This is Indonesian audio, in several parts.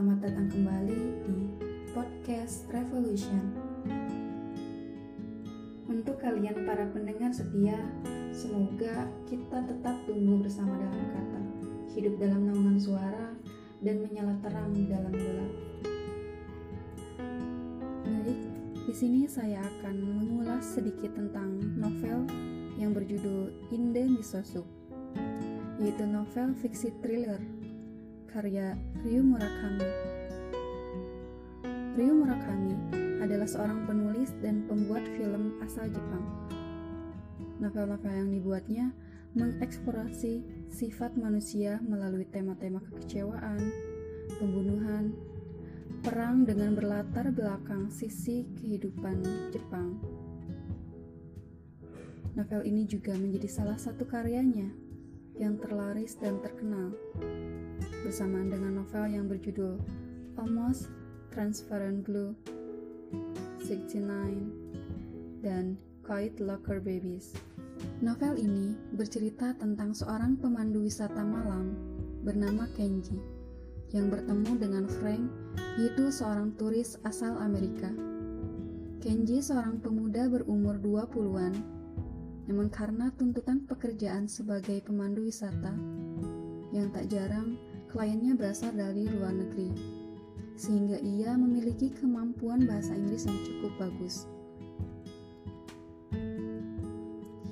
Selamat datang kembali di podcast Revolution. Untuk kalian para pendengar setia, semoga kita tetap tumbuh bersama dalam kata, hidup dalam naungan suara, dan menyala terang di dalam gelap. Baik, di sini saya akan mengulas sedikit tentang novel yang berjudul Inde Misosuk, yaitu novel fiksi thriller karya Ryu Murakami. Ryu Murakami adalah seorang penulis dan pembuat film asal Jepang. Novel-novel yang dibuatnya mengeksplorasi sifat manusia melalui tema-tema kekecewaan, pembunuhan, perang dengan berlatar belakang sisi kehidupan Jepang. Novel ini juga menjadi salah satu karyanya yang terlaris dan terkenal bersamaan dengan novel yang berjudul Almost Transparent Blue, 69, dan Quiet Locker Babies. Novel ini bercerita tentang seorang pemandu wisata malam bernama Kenji yang bertemu dengan Frank, yaitu seorang turis asal Amerika. Kenji seorang pemuda berumur 20-an, namun karena tuntutan pekerjaan sebagai pemandu wisata yang tak jarang kliennya berasal dari luar negeri, sehingga ia memiliki kemampuan bahasa Inggris yang cukup bagus.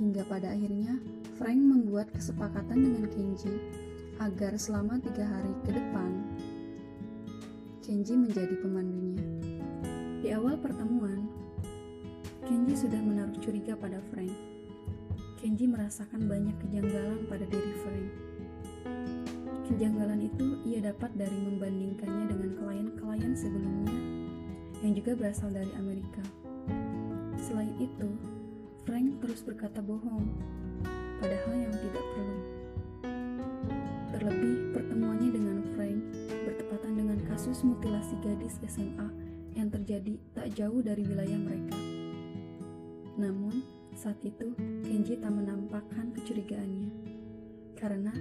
Hingga pada akhirnya, Frank membuat kesepakatan dengan Kenji agar selama tiga hari ke depan, Kenji menjadi pemandunya. Di awal pertemuan, Kenji sudah menaruh curiga pada Frank. Kenji merasakan banyak kejanggalan pada diri Frank Kejanggalan itu ia dapat dari membandingkannya dengan klien-klien sebelumnya yang juga berasal dari Amerika. Selain itu, Frank terus berkata bohong, padahal yang tidak perlu. Terlebih, pertemuannya dengan Frank bertepatan dengan kasus mutilasi gadis SMA yang terjadi tak jauh dari wilayah mereka. Saat itu Kenji tak menampakkan kecurigaannya, karena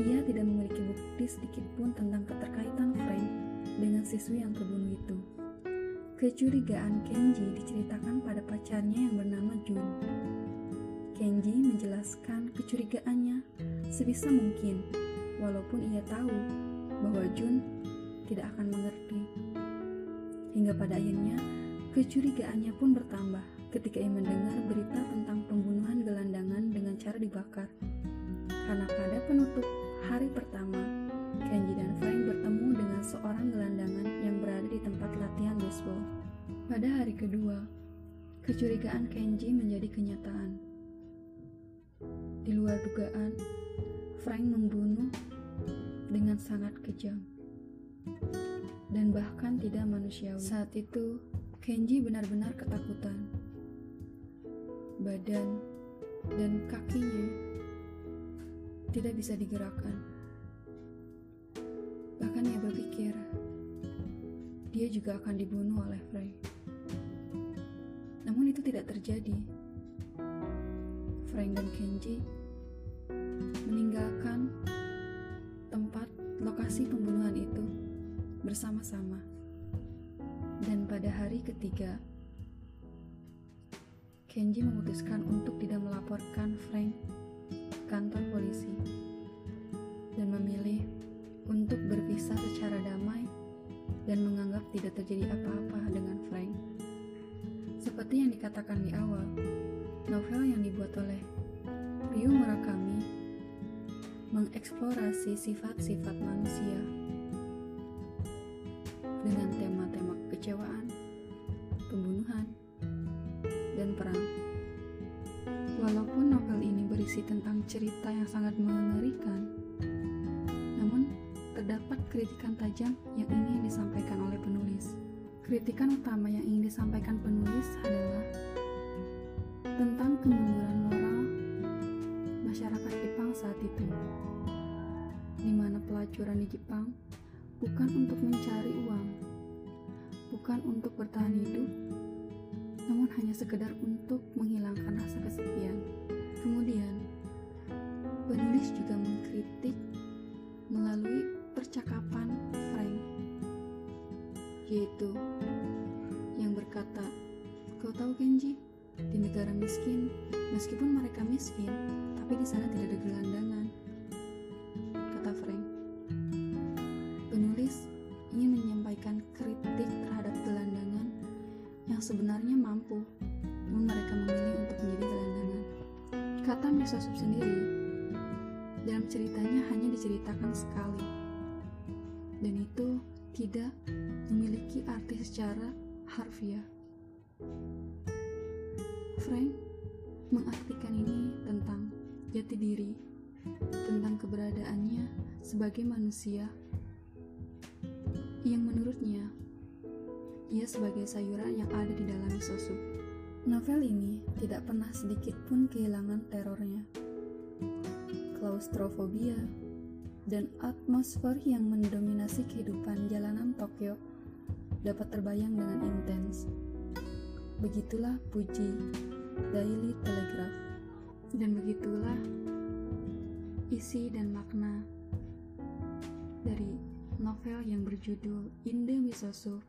ia tidak memiliki bukti sedikit pun tentang keterkaitan Frank dengan siswi yang terbunuh itu. Kecurigaan Kenji diceritakan pada pacarnya yang bernama Jun. Kenji menjelaskan kecurigaannya sebisa mungkin, walaupun ia tahu bahwa Jun tidak akan mengerti. Hingga pada akhirnya, kecurigaannya pun bertambah ketika ia mendengar berita tentang pembunuhan gelandangan dengan cara dibakar. Karena pada penutup hari pertama, Kenji dan Frank bertemu dengan seorang gelandangan yang berada di tempat latihan baseball. Pada hari kedua, kecurigaan Kenji menjadi kenyataan. Di luar dugaan, Frank membunuh dengan sangat kejam dan bahkan tidak manusiawi. Saat itu, Kenji benar-benar ketakutan. Badan dan kakinya tidak bisa digerakkan. Bahkan ia berpikir dia juga akan dibunuh oleh Frey. Namun itu tidak terjadi. Frank dan Kenji meninggalkan tempat lokasi pembunuhan itu bersama-sama. Dan pada hari ketiga, Kenji memutuskan untuk tidak melaporkan Frank kantor polisi dan memilih untuk berpisah secara damai dan menganggap tidak terjadi apa-apa dengan Frank. Seperti yang dikatakan di awal, novel yang dibuat oleh Ryu Murakami mengeksplorasi sifat-sifat manusia dengan tema-tema kekecewaan, pembunuhan, dan perang. Walaupun novel ini berisi tentang cerita yang sangat mengerikan, namun terdapat kritikan tajam yang ingin disampaikan oleh penulis. Kritikan utama yang ingin disampaikan penulis adalah tentang kemunduran moral masyarakat Jepang saat itu, di mana pelacuran di Jepang bukan untuk mencari uang, bukan untuk bertahan hidup, namun hanya sekedar untuk menghilangkan rasa kesepian. Kemudian, penulis juga mengkritik melalui percakapan Frank, yaitu yang berkata, "Kau tahu Kenji, di negara miskin, meskipun mereka miskin, tapi di sana tidak ada gelandangan. Misosop sendiri, dalam ceritanya hanya diceritakan sekali, dan itu tidak memiliki arti secara harfiah. Frank mengartikan ini tentang jati diri, tentang keberadaannya sebagai manusia. Yang menurutnya ia sebagai sayuran yang ada di dalam miso Novel ini tidak pernah sedikit pun kehilangan terornya. Klaustrofobia dan atmosfer yang mendominasi kehidupan jalanan Tokyo dapat terbayang dengan intens. Begitulah puji Daily Telegraph. Dan begitulah isi dan makna dari novel yang berjudul Inde Wisoso